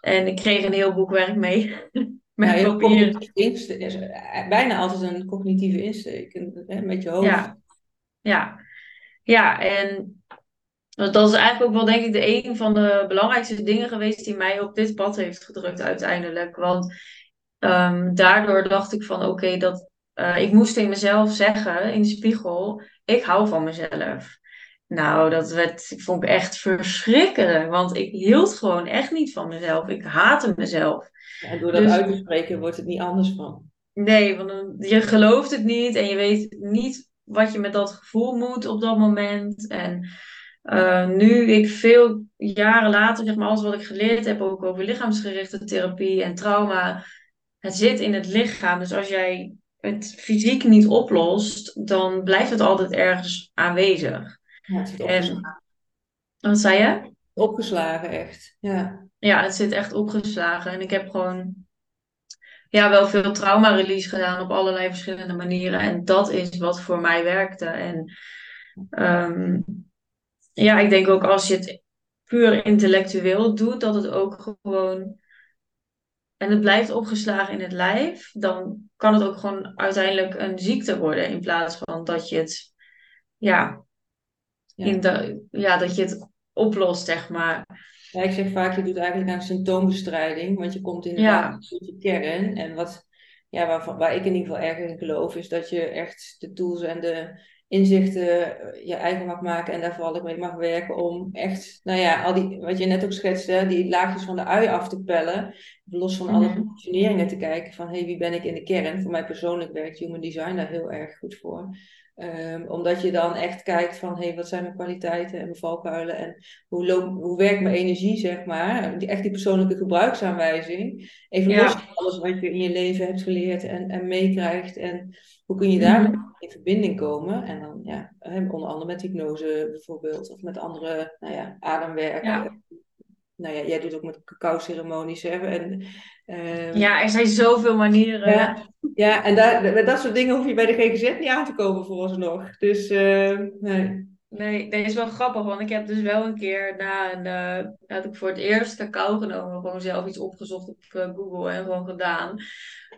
En ik kreeg een heel boekwerk mee. Met ja, papier. is eh, bijna altijd een cognitieve insteek hè, met je hoofd. Ja, ja. ja en dat is eigenlijk ook wel denk ik de een van de belangrijkste dingen geweest die mij op dit pad heeft gedrukt uiteindelijk. Want um, daardoor dacht ik van oké, dat uh, ik moest in mezelf zeggen in de spiegel, ik hou van mezelf. Nou, dat werd, vond ik echt verschrikkelijk. Want ik hield gewoon echt niet van mezelf. Ik haatte mezelf. En door dat dus, uit te spreken wordt het niet anders van. Nee, want je gelooft het niet en je weet niet wat je met dat gevoel moet op dat moment. En uh, nu ik veel jaren later, zeg maar, alles wat ik geleerd heb, ook over lichaamsgerichte therapie en trauma, het zit in het lichaam. Dus als jij het fysiek niet oplost, dan blijft het altijd ergens aanwezig. Ja, het zit En opgeslagen. wat zei je? Opgeslagen, echt. Ja. Ja, het zit echt opgeslagen. En ik heb gewoon ja, wel veel trauma-release gedaan op allerlei verschillende manieren. En dat is wat voor mij werkte. En ehm, ja, ik denk ook als je het puur intellectueel doet, dat het ook gewoon. En het blijft opgeslagen in het lijf, dan kan het ook gewoon uiteindelijk een ziekte worden. In plaats van dat je het, ja, Ja. in de, ja, dat je het oplost, zeg maar. Ja, ik zeg vaak, je doet eigenlijk aan symptoombestrijding, want je komt Ja, tot je kern. En wat, ja, waar, waar ik in ieder geval erg in geloof, is dat je echt de tools en de inzichten eh, je eigen mag maken en daar vooral ook mee mag werken om echt, nou ja, al die, wat je net ook schetste, die laagjes van de ui af te pellen, los van alle Mhm. conditioneringen te kijken van, hé, hey, wie ben ik in de kern? Voor mij persoonlijk werkt Human Design daar heel erg goed voor. Ehm, omdat je dan echt kijkt van, hé, hey, wat zijn mijn kwaliteiten en mijn valkuilen en hoe, loop, hoe werkt mijn energie, zeg maar. Die, echt die persoonlijke gebruiksaanwijzing. Even los van alles wat je in je leven hebt geleerd en, en meekrijgt. En hoe kun je daarmee mhm. in verbinding komen. En dan, ja, onder andere met hypnose bijvoorbeeld. Of met andere, nou ja, ademwerk. Ja. Nou ja, jij doet ook met cacao-ceremonies, hè. En, ehm, Ja, er zijn zoveel manieren. ja, ja, en daar, met dat soort dingen hoef je bij de GGZ niet aan te komen vooralsnog. Dus, eh, nee. Nee, dat is wel grappig, want ik heb dus wel een keer na een, eh, had ik voor het eerst cacao genomen, gewoon zelf iets opgezocht op eh, Google en gewoon gedaan.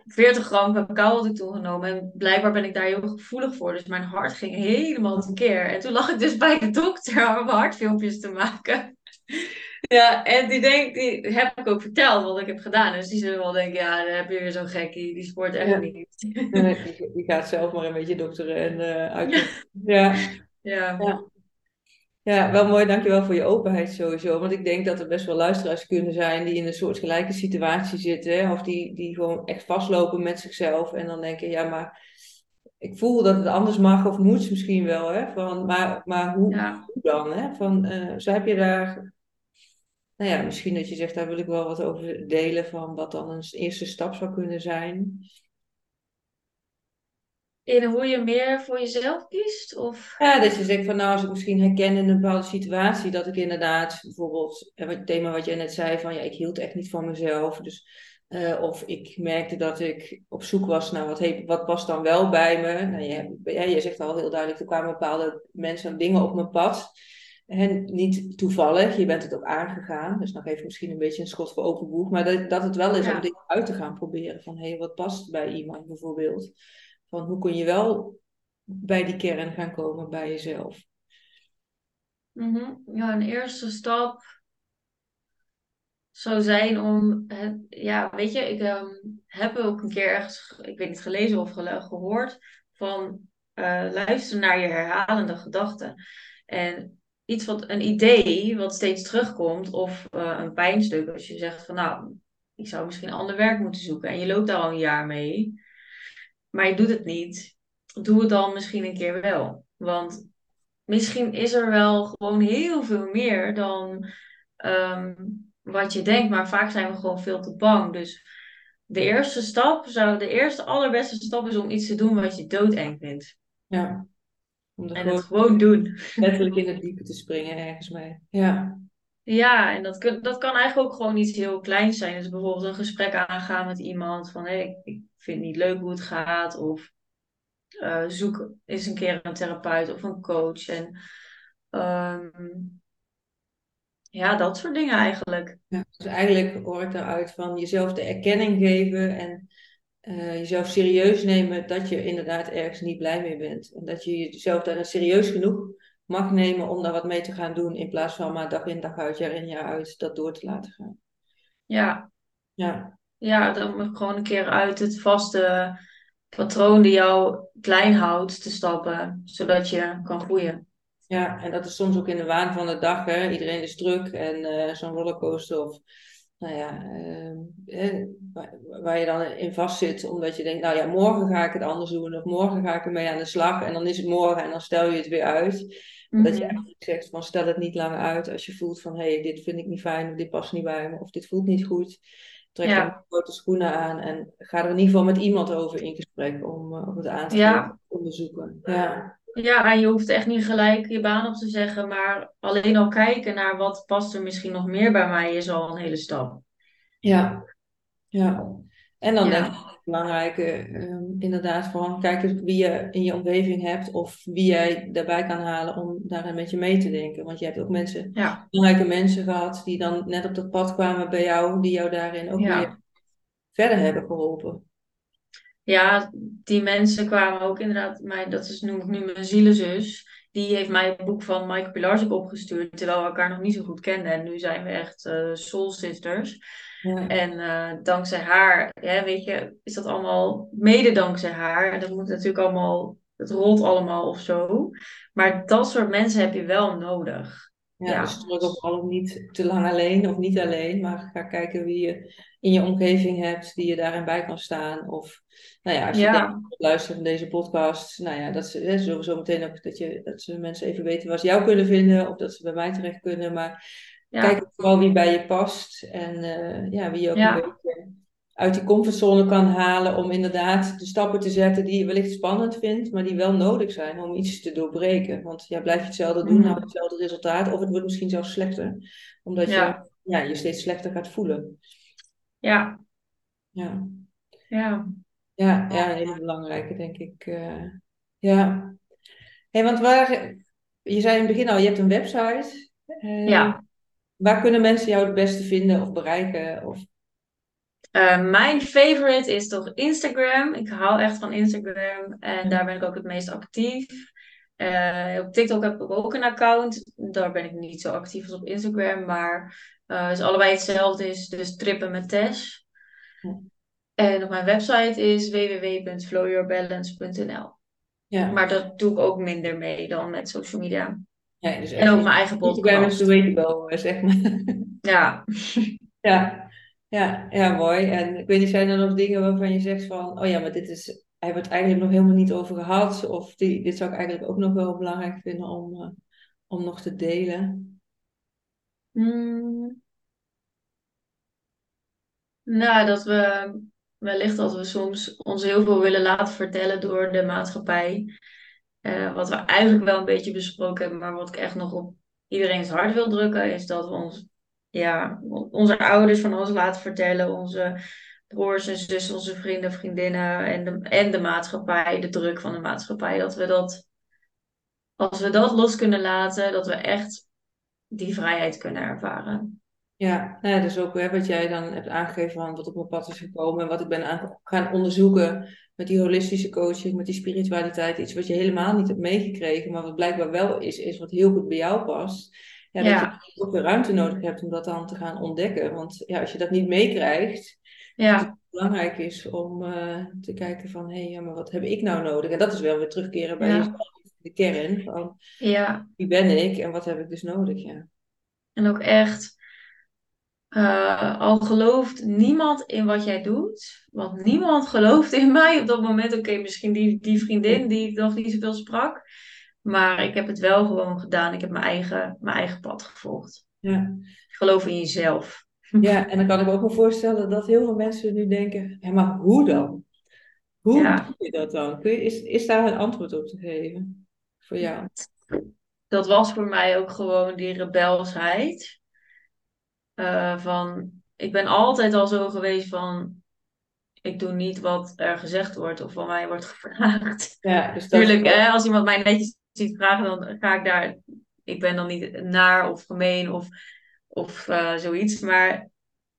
40 gram cacao had ik toen genomen en blijkbaar ben ik daar heel gevoelig voor, dus mijn hart ging helemaal tekeer. En toen lag ik dus bij de dokter om hartfilmpjes te maken. Ja, en die, denk, die heb ik ook verteld wat ik heb gedaan. Dus die zullen wel denken, ja, dan heb je weer zo'n gekkie, die sport echt Ja. niet. Die, die gaat zelf maar een beetje dokteren en eh uitzoeken. Ja. Ja, Ja. Ja, wel mooi, dankjewel voor je openheid sowieso. Want ik denk dat er best wel luisteraars kunnen zijn die in een soortgelijke situatie zitten. hè, Of die, die gewoon echt vastlopen met zichzelf. En dan denken, ja, maar ik voel dat het anders mag of moet misschien wel. Hè? Van, maar, maar hoe, ja. hoe dan? Hè? Van, eh, zo heb je daar, nou ja, misschien dat je zegt, daar wil ik wel wat over delen. Van wat dan een eerste stap zou kunnen zijn. In hoe je meer voor jezelf kiest? Of... Ja, dat je zegt van nou, als ik misschien herken in een bepaalde situatie, dat ik inderdaad bijvoorbeeld, eh, het thema wat jij net zei, van ja, ik hield echt niet van mezelf. Dus, eh, of ik merkte dat ik op zoek was naar wat, he- wat past dan wel bij me. Nou, je, je zegt al heel duidelijk, er kwamen bepaalde mensen en dingen op mijn pad. En niet toevallig, je bent het ook aangegaan. Dus nog even misschien een beetje een schot voor open boeg. Maar dat, dat het wel is om dingen uit te gaan proberen. Van hé, hey, wat past bij iemand bijvoorbeeld? Van hoe kun je wel bij die kern gaan komen bij jezelf. Mhm. Ja, een eerste stap zou zijn om het, ja, weet je, ik ehm, heb ook een keer ergens, ge- ik weet niet, gelezen of gehoord van eh luister naar je herhalende gedachten. En iets wat, een idee wat steeds terugkomt, of eh, een pijnstuk, als je zegt van nou, ik zou misschien ander werk moeten zoeken en je loopt daar al een jaar mee, maar je doet het niet, doe het dan misschien een keer wel. Want misschien is er wel gewoon heel veel meer dan ehm, wat je denkt, maar vaak zijn we gewoon veel te bang. Dus de eerste stap zou, de eerste allerbeste stap is om iets te doen wat je doodeng vindt. Ja, om En het gewoon gewoon doen. letterlijk in het diepe te springen ergens mee. Ja, Ja, en dat, dat kan eigenlijk ook gewoon iets heel kleins zijn. Dus bijvoorbeeld een gesprek aangaan met iemand van hé, ik, ik vind het niet leuk hoe het gaat. Of eh, zoek eens een keer een therapeut of een coach. En ehm, ja, dat soort dingen eigenlijk. ja. Dus eigenlijk hoor ik daaruit van jezelf de erkenning geven en eh, jezelf serieus nemen dat je inderdaad ergens niet blij mee bent. En dat je jezelf daar serieus genoeg mag nemen om daar wat mee te gaan doen in plaats van maar dag in dag uit, jaar in jaar uit dat door te laten gaan. Ja, Ja, ja, dan gewoon een keer uit het vaste patroon die jou klein houdt te stappen, zodat je kan groeien. ja, en dat is soms ook in de waan van de dag. Hè? Iedereen is druk en eh, zo'n rollercoaster of nou ja, eh, waar, je dan in vastzit, omdat je denkt, nou ja, morgen ga ik het anders doen of morgen ga ik ermee aan de slag en dan is het morgen en dan stel je het weer uit. Dat je Mhm. eigenlijk zegt van stel het niet langer uit als je voelt van hé, hey, dit vind ik niet fijn of dit past niet bij me of dit voelt niet goed. trek dan grote schoenen aan en ga er in ieder geval met iemand over in gesprek om, uh, om het aan te ja. onderzoeken. Ja. Ja, en je hoeft echt niet gelijk je baan op te zeggen, maar alleen al kijken naar wat past er misschien nog meer bij mij is al een hele stap. Ja, ja. En dan denk ik um, inderdaad, gewoon kijken wie je in je omgeving hebt of wie jij daarbij kan halen om daarin met je mee te denken. Want je hebt ook mensen, ja. belangrijke mensen gehad die dan net op dat pad kwamen bij jou, die jou daarin ook weer verder hebben geholpen. Ja, die mensen kwamen ook inderdaad, mij, dat is, noem ik nu mijn zielenzus. Die heeft mij het boek van Michael Pilarczyk opgestuurd, terwijl we elkaar nog niet zo goed kenden. En nu zijn we echt uh, soul sisters. Ja. En uh, dankzij haar, ja, weet je, is dat allemaal mede dankzij haar. En dat moet natuurlijk allemaal, het rolt allemaal of zo. Maar dat soort mensen heb je wel nodig. Ja, ja. dus ook vooral niet te lang alleen of niet alleen, maar ga kijken wie je in je omgeving hebt die je daarin bij kan staan. Of nou ja, als je ja. denkt, luistert naar deze podcast, nou ja, dat ze sowieso meteen ook dat, je, dat ze mensen even weten waar ze jou kunnen vinden of dat ze bij mij terecht kunnen. Maar kijk vooral wie bij je past en uh, ja, wie je ook een beetje uit die comfortzone kan halen om inderdaad de stappen te zetten die je wellicht spannend vindt, maar die wel nodig zijn om iets te doorbreken. Want ja, blijf je hetzelfde doen, mm. hetzelfde resultaat, of het wordt misschien zelfs slechter, omdat je ja, je steeds slechter gaat voelen. Ja. Ja. Ja. Ja, ja een hele belangrijke, denk ik. Uh, ja. Hey, want waar, je zei in het begin al, je hebt een website. Uh, ja. Waar kunnen mensen jou het beste vinden of bereiken? Of... Uh, mijn favorite is toch Instagram. Ik hou echt van Instagram en daar ben ik ook het meest actief. Uh, op TikTok heb ik ook een account. Daar ben ik niet zo actief als op Instagram. Maar uh, is allebei hetzelfde is. Dus trippen met Tess. En op mijn website is www.flowyourbalance.nl. Ja. Maar dat doe ik ook minder mee dan met social media. Ja, dus en ook mijn eigen podcast. Instagram is de way to go, zeg maar. Ja. ja. Ja, ja, mooi. En ik weet niet, zijn er nog dingen waarvan je zegt van, oh ja, maar dit is, we het eigenlijk nog helemaal niet over gehad. Of die, dit zou ik eigenlijk ook nog wel belangrijk vinden om, uh, om nog te delen. Hmm. Nou, dat we wellicht dat we soms ons heel veel willen laten vertellen door de maatschappij. Uh, wat we eigenlijk wel een beetje besproken hebben, maar wat ik echt nog op iedereen's hart wil drukken, is dat we ons ja, onze ouders van ons laten vertellen, onze broers en zussen, onze vrienden, vriendinnen en de, en de maatschappij, de druk van de maatschappij, dat we dat, als we dat los kunnen laten, dat we echt die vrijheid kunnen ervaren. Ja, nou ja dus ook hè, wat jij dan hebt aangegeven van wat op mijn pad is gekomen en wat ik ben aan, gaan onderzoeken met die holistische coaching, met die spiritualiteit, iets wat je helemaal niet hebt meegekregen, maar wat blijkbaar wel is, is wat heel goed bij jou past ja, dat je ook weer ruimte nodig hebt om dat dan te gaan ontdekken. Want ja, als je dat niet meekrijgt, ja. het belangrijk is om uh, te kijken van, hé, hey, ja, maar wat heb ik nou nodig? En dat is wel weer terugkeren bij ja. de kern van, ja. wie ben ik en wat heb ik dus nodig, ja. En ook echt, uh, al gelooft niemand in wat jij doet, want niemand gelooft in mij op dat moment. Oké, misschien die, die vriendin die ik nog niet zoveel sprak. Maar ik heb het wel gewoon gedaan. Ik heb mijn eigen, mijn eigen pad gevolgd. Ja. Geloof in jezelf. Ja, en dan kan ik me ook wel voorstellen dat heel veel mensen nu denken: ja, maar hoe dan? Hoe ja. doe je dat dan? Kun je, is, is daar een antwoord op te geven voor jou? Dat was voor mij ook gewoon die rebelsheid. Uh, van, ik ben altijd al zo geweest van, ik doe niet wat er gezegd wordt of van mij wordt gevraagd. Ja, dus Tuurlijk, hè, als iemand mij netjes ziet vragen, dan ga ik daar. Ik ben dan niet naar of gemeen of, of uh, zoiets, maar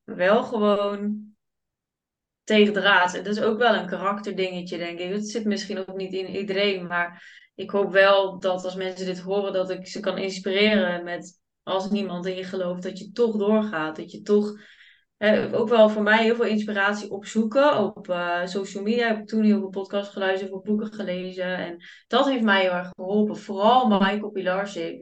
wel gewoon tegen de raad. En dat is ook wel een karakterdingetje, denk ik. Het zit misschien ook niet in iedereen, maar ik hoop wel dat als mensen dit horen, dat ik ze kan inspireren met als niemand in je gelooft, dat je toch doorgaat. Dat je toch ook wel voor mij heel veel inspiratie opzoeken op uh, social media. Ik heb toen heel veel podcasts geluisterd, veel boeken gelezen. En dat heeft mij heel erg geholpen. Vooral Michael Pilarczyk.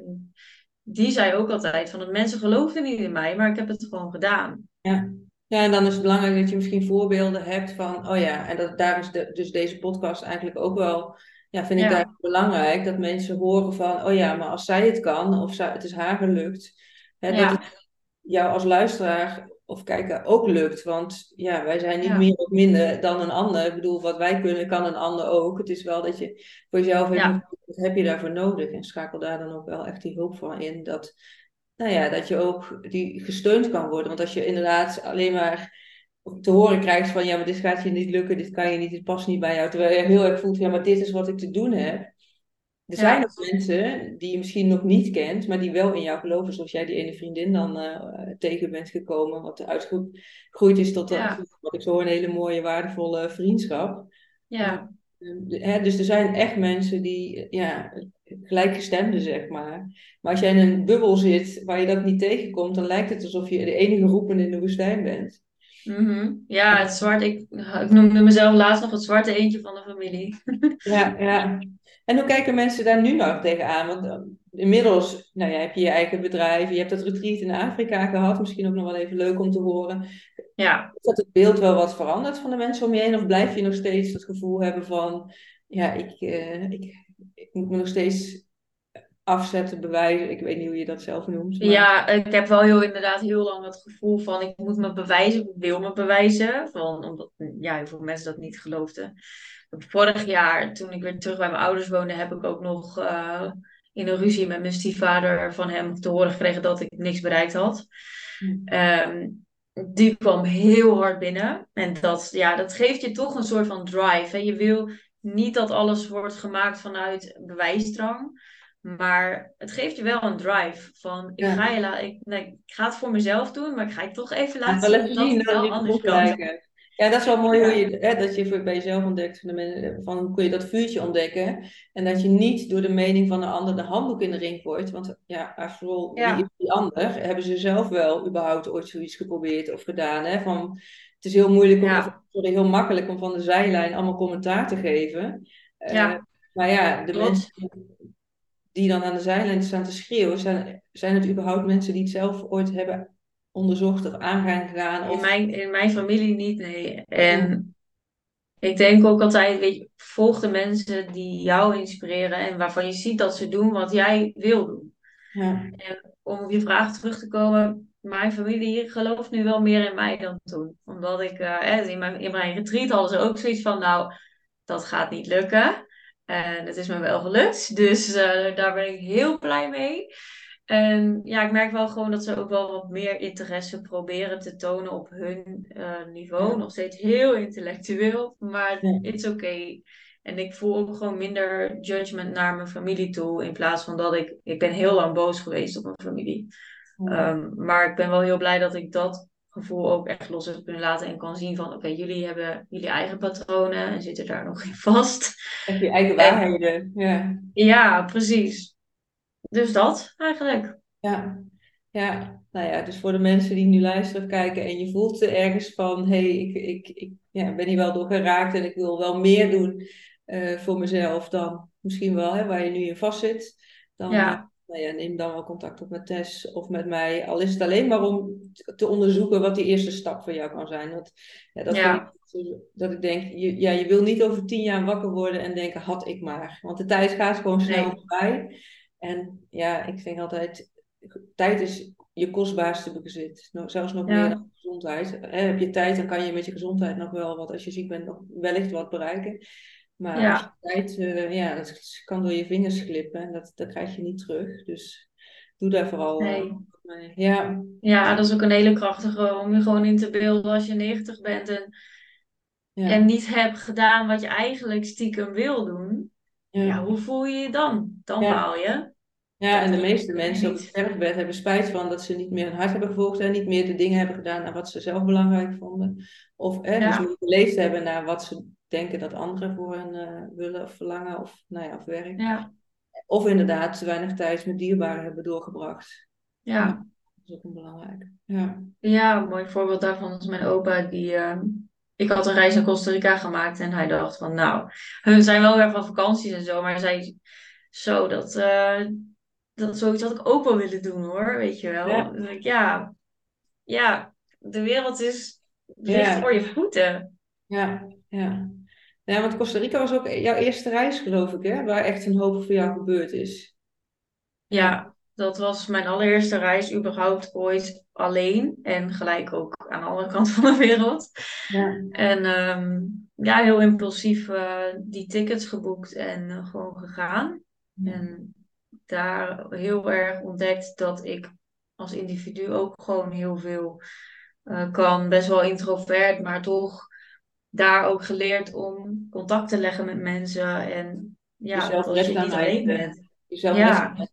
Die zei ook altijd van, dat mensen geloofden niet in mij, maar ik heb het gewoon gedaan. Ja. Ja, en dan is het belangrijk dat je misschien voorbeelden hebt van, oh ja, en dat, daar is de, dus deze podcast eigenlijk ook wel, ja, vind ik ja. daar belangrijk, dat mensen horen van, oh ja, maar als zij het kan, of zij, het is haar gelukt, hè, ja. dat het jou als luisteraar of kijken ook lukt. Want ja, wij zijn niet Ja, meer of minder dan een ander. Ik bedoel, wat wij kunnen, kan een ander ook. Het is wel dat je voor jezelf even moet ja, kijken, wat heb je daarvoor nodig? En schakel daar dan ook wel echt die hulp van in. Dat, nou ja, dat je ook die gesteund kan worden. Want als je inderdaad alleen maar te horen krijgt van ja, maar dit gaat je niet lukken, dit kan je niet, dit past niet bij jou. Terwijl je heel erg voelt, ja, maar dit is wat ik te doen heb. Er zijn ja, ook mensen die je misschien nog niet kent, maar die wel in jou geloven, zoals jij die ene vriendin dan eh, tegen bent gekomen, wat uitgegroeid is tot, een, ja, wat ik zo een hele mooie, waardevolle vriendschap. Eh, ja. hè, dus er zijn echt mensen die, ja, gelijkgestemden, zeg maar. Maar als jij in een bubbel zit waar je dat niet tegenkomt, dan lijkt het alsof je de enige roepen in de woestijn bent. Mhm. Ja, het zwart, ik, ik noemde mezelf laatst nog het zwarte eendje van de familie. Ja, ja. En hoe kijken mensen daar nu nog tegenaan? Want eh, inmiddels nou ja, heb je je eigen bedrijf, je hebt dat retreat in Afrika gehad, misschien ook nog wel even leuk om te horen. Ja, Is dat het beeld wel wat veranderd van de mensen om je heen? Of blijf je nog steeds het gevoel hebben van, ja, ik, eh, ik, ik moet me nog steeds afzetten, bewijzen. Ik weet niet hoe je dat zelf noemt, maar ja, ik heb wel heel inderdaad heel lang het gevoel van ik moet me bewijzen, ik wil me bewijzen. Van, omdat ja, heel veel mensen dat niet geloofden. Vorig jaar, toen ik weer terug bij mijn ouders woonde, heb ik ook nog eh, in een ruzie met mijn stiefvader van hem te horen gekregen dat ik niks bereikt had. Ehm, die kwam heel hard binnen. En dat, ja, dat geeft je toch een soort van drive. Hè? Je wil niet dat alles wordt gemaakt vanuit bewijsdrang. Maar het geeft je wel een drive. Van ik ga, je ik, nee, ik ga het voor mezelf doen, maar ik ga je toch even laten zien dat het wel anders kan. Ja, dat is wel mooi hoe je, hè, dat je voor- bij jezelf ontdekt van, de van hoe kun je dat vuurtje ontdekken. En dat je niet door de mening van de ander de handdoek in de ring gooit. Want ja, after all, wie is ja, die ander? Hebben ze zelf wel überhaupt ooit zoiets geprobeerd of gedaan? Hè? Van, het is heel moeilijk om, ja, sorry, heel makkelijk om van de zijlijn allemaal commentaar te geven. Eh, maar ja, de mensen die dan aan de zijlijn staan te schreeuwen, zijn, zijn het überhaupt mensen die het zelf ooit hebben onderzocht of aan gegaan? In Of, mijn, in mijn familie niet, nee. En Ik denk ook altijd, weet je, volg de mensen die jou inspireren en waarvan je ziet dat ze doen wat jij wil doen. ja, En om op je vraag terug te komen, mijn familie gelooft nu wel meer in mij dan toen. Omdat ik eh, in, mijn, in mijn retreat hadden ze ook zoiets van, nou, dat gaat niet lukken. En het is me wel gelukt, dus eh, daar ben ik heel blij mee. En ja, ik merk wel gewoon dat ze ook wel wat meer interesse proberen te tonen op hun eh, niveau. ja, Nog steeds heel intellectueel, maar ja. it's okay. En ik voel ook gewoon minder judgment naar mijn familie toe. In plaats van dat ik... Ik ben heel lang boos geweest op mijn familie. ja. Ehm, maar ik ben wel heel blij dat ik dat gevoel ook echt los heb kunnen laten. En kan zien van... Oké, jullie hebben jullie eigen patronen en zitten daar nog in vast. Echt je eigen En waarheden. Ja, ja, precies. Dus dat eigenlijk. ja, ja. Nou ja, dus voor de mensen die nu luisteren of kijken en je voelt er ergens van, hé, hey, ik, ik, ik ja, ben hier wel door geraakt en ik wil wel meer doen eh, voor mezelf dan misschien wel, hè, waar je nu in vastzit. Dan, eh, Ja, nou ja, neem dan wel contact op met Tess of met mij. Al is het alleen maar om te onderzoeken wat die eerste stap voor jou kan zijn. Want ja, dat ik dat ik denk, je, ja, je wil niet over tien jaar wakker worden en denken, had ik maar. Want de tijd gaat gewoon snel nee. voorbij. En ja, ik denk altijd, tijd is je kostbaarste bezit. Zelfs nog meer dan gezondheid. Heb je tijd, dan kan je met je gezondheid nog wel wat, als je ziek bent, nog wellicht wat bereiken. Maar ja, tijd, eh, ja, dat kan door je vingers glippen en dat, dat krijg je niet terug. Dus doe daar vooral eh, nee. mee. Ja, Ja, dat is ook een hele krachtige om je gewoon in te beelden als je 90 bent en, en niet hebt gedaan wat je eigenlijk stiekem wil doen. Ja, hoe voel je je dan? Dan baal je. ja, en de meeste mensen op het sterfbed hebben spijt van dat ze niet meer hun hart hebben gevolgd en niet meer de dingen hebben gedaan naar wat ze zelf belangrijk vonden. Of eh, dus Ja, meer geleefd hebben naar wat ze denken dat anderen voor hen eh, willen of verlangen of, nou ja, of werk. ja, Of inderdaad te weinig tijd met dierbaren hebben doorgebracht. Ja, dat is ook een belangrijk. Ja, Ja, een mooi voorbeeld daarvan is mijn opa. Die, eh, ik had een reis naar Costa Rica gemaakt en hij dacht van, nou, we zijn wel weer van vakanties en zo, maar hij zei zo dat, eh, dat zoiets had ik ook wel willen doen hoor, weet je wel. ja, denk ik, ja, ja, de wereld is, ligt ja, voor je voeten. ja, ja. Ja, want Costa Rica was ook jouw eerste reis, geloof ik, hè? Waar echt een hoop voor jou gebeurd is. Ja, Dat was mijn allereerste reis überhaupt ooit alleen. En gelijk ook aan de andere kant van de wereld. Ja. En ehm, ja, heel impulsief uh, die tickets geboekt en uh, gewoon gegaan. Ja. En daar heel erg ontdekt dat ik als individu ook gewoon heel veel uh, kan. Best wel introvert, maar toch daar ook geleerd om contact te leggen met mensen. En ja, Jezelf als je niet alleen bent. Jezelf Ja.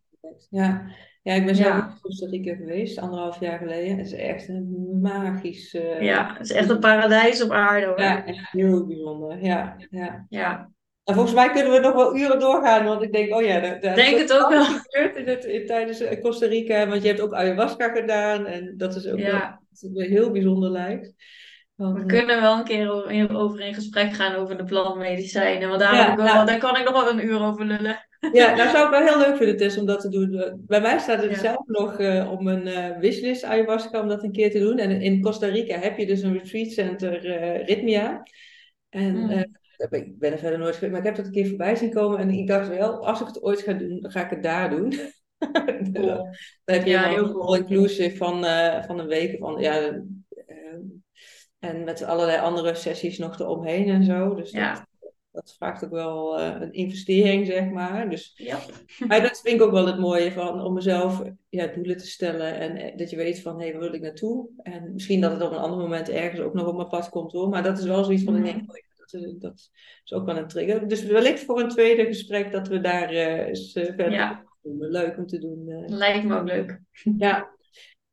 Ja. ja, ik ben zelf Ja. in Costa Rica geweest, anderhalf jaar geleden. Het is echt een magisch... eh, Ja, het is echt een paradijs op aarde hoor. Ja, echt heel bijzonder. Ja, ja. Ja, En volgens mij kunnen we nog wel uren doorgaan, want ik denk, oh ja, Denk het ook wel. gebeurd in het, in, tijdens eh, Costa Rica, want je hebt ook ayahuasca gedaan en dat is ook wel ja. me heel bijzonder lijkt. Want, We eh, kunnen wel een keer over in gesprek gaan over de plantmedicijnen. Want daar, Ja, ik wel, nou- daar kan ik nog wel een uur over lullen. Ja, nou zou ik wel heel leuk vinden, Tess, om dat te doen. Bij mij staat het Ja. zelf nog eh, om een eh wishlist ayahuasca om dat een keer te doen. En in Costa Rica heb je dus een retreat center eh Ritmia. En Mm. eh, ben- ik ben er verder nooit geweest, maar ik heb dat een keer voorbij zien komen. En ik dacht wel, als ik het ooit ga doen, dan ga ik het daar doen. Cool. Dan heb je Ja, heel cool. all-inclusive van, eh, van een week. Van, ja, eh, en met allerlei andere sessies nog eromheen en zo. Dus Ja. dat vraagt ook wel eh, een investering, zeg maar. Dus Ja. maar dat vind ik ook wel het mooie van om mezelf ja, doelen te stellen. En eh, dat je weet van, hé, waar wil ik naartoe? En misschien dat het op een ander moment ergens ook nog op mijn pad komt hoor. Maar dat is wel zoiets van, ik denk, oh ja, dat, is, dat is ook wel een trigger. Dus wellicht voor een tweede gesprek dat we daar eh, eens verder Ja. Leuk om te doen. Lijkt me ook leuk. Ja.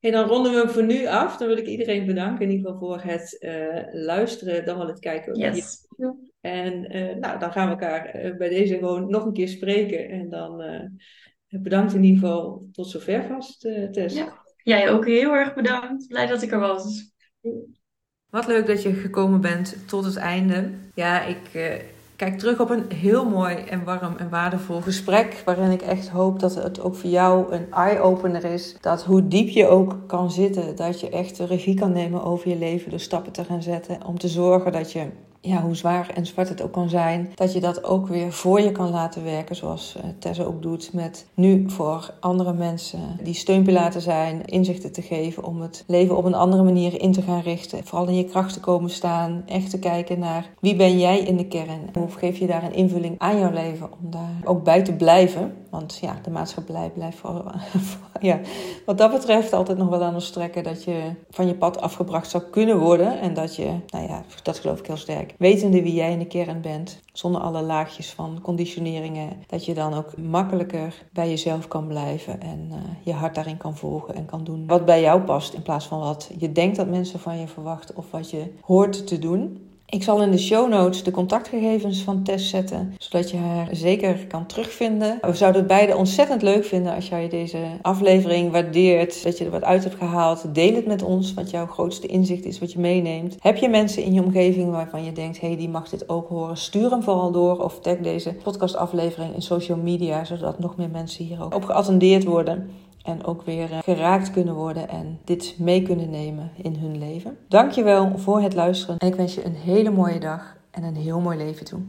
Hey, dan ronden we hem voor nu af. Dan wil ik iedereen bedanken in ieder geval voor het eh, luisteren, dan wel het kijken op Yes. YouTube. En eh, nou, dan gaan we elkaar eh, bij deze gewoon nog een keer spreken. En dan eh, bedankt in ieder geval tot zover vast, eh, Tess. Ja. Jij ook heel erg bedankt. Blij dat ik er was. Wat leuk dat je gekomen bent tot het einde. Ja, ik eh, kijk terug op een heel mooi en warm en waardevol gesprek. Waarin ik echt hoop dat het ook voor jou een eye-opener is. Dat hoe diep je ook kan zitten, dat je echt de regie kan nemen over je leven. Door stappen te gaan zetten. Om te zorgen dat je, ja, hoe zwaar en zwart het ook kan zijn, dat je dat ook weer voor je kan laten werken. Zoals eh, Tessa ook doet met nu voor andere mensen die steunpilaar te zijn, inzichten te geven om het leven op een andere manier in te gaan richten. Vooral in je kracht te komen staan. Echt te kijken naar wie ben jij in de kern? Hoe geef je daar een invulling aan jouw leven om daar ook bij te blijven? Want ja, de maatschappij blijft ja, wat dat betreft altijd nog wel aan ons strekken dat je van je pad afgebracht zou kunnen worden. En dat je, nou ja, dat geloof ik heel sterk, wetende wie jij in de kern bent, zonder alle laagjes van conditioneringen, dat je dan ook makkelijker bij jezelf kan blijven en uh, je hart daarin kan volgen en kan doen wat bij jou past in plaats van wat je denkt dat mensen van je verwachten of wat je hoort te doen. Ik zal in de show notes de contactgegevens van Tess zetten, zodat je haar zeker kan terugvinden. We zouden het beide ontzettend leuk vinden als jij deze aflevering waardeert, dat je er wat uit hebt gehaald. Deel het met ons, wat jouw grootste inzicht is, wat je meeneemt. Heb je mensen in je omgeving waarvan je denkt, hé, hey, die mag dit ook horen? Stuur hem vooral door of tag deze podcastaflevering in social media, zodat nog meer mensen hier ook op geattendeerd worden. En ook weer geraakt kunnen worden en dit mee kunnen nemen in hun leven. Dankjewel voor het luisteren en ik wens je een hele mooie dag en een heel mooi leven toe.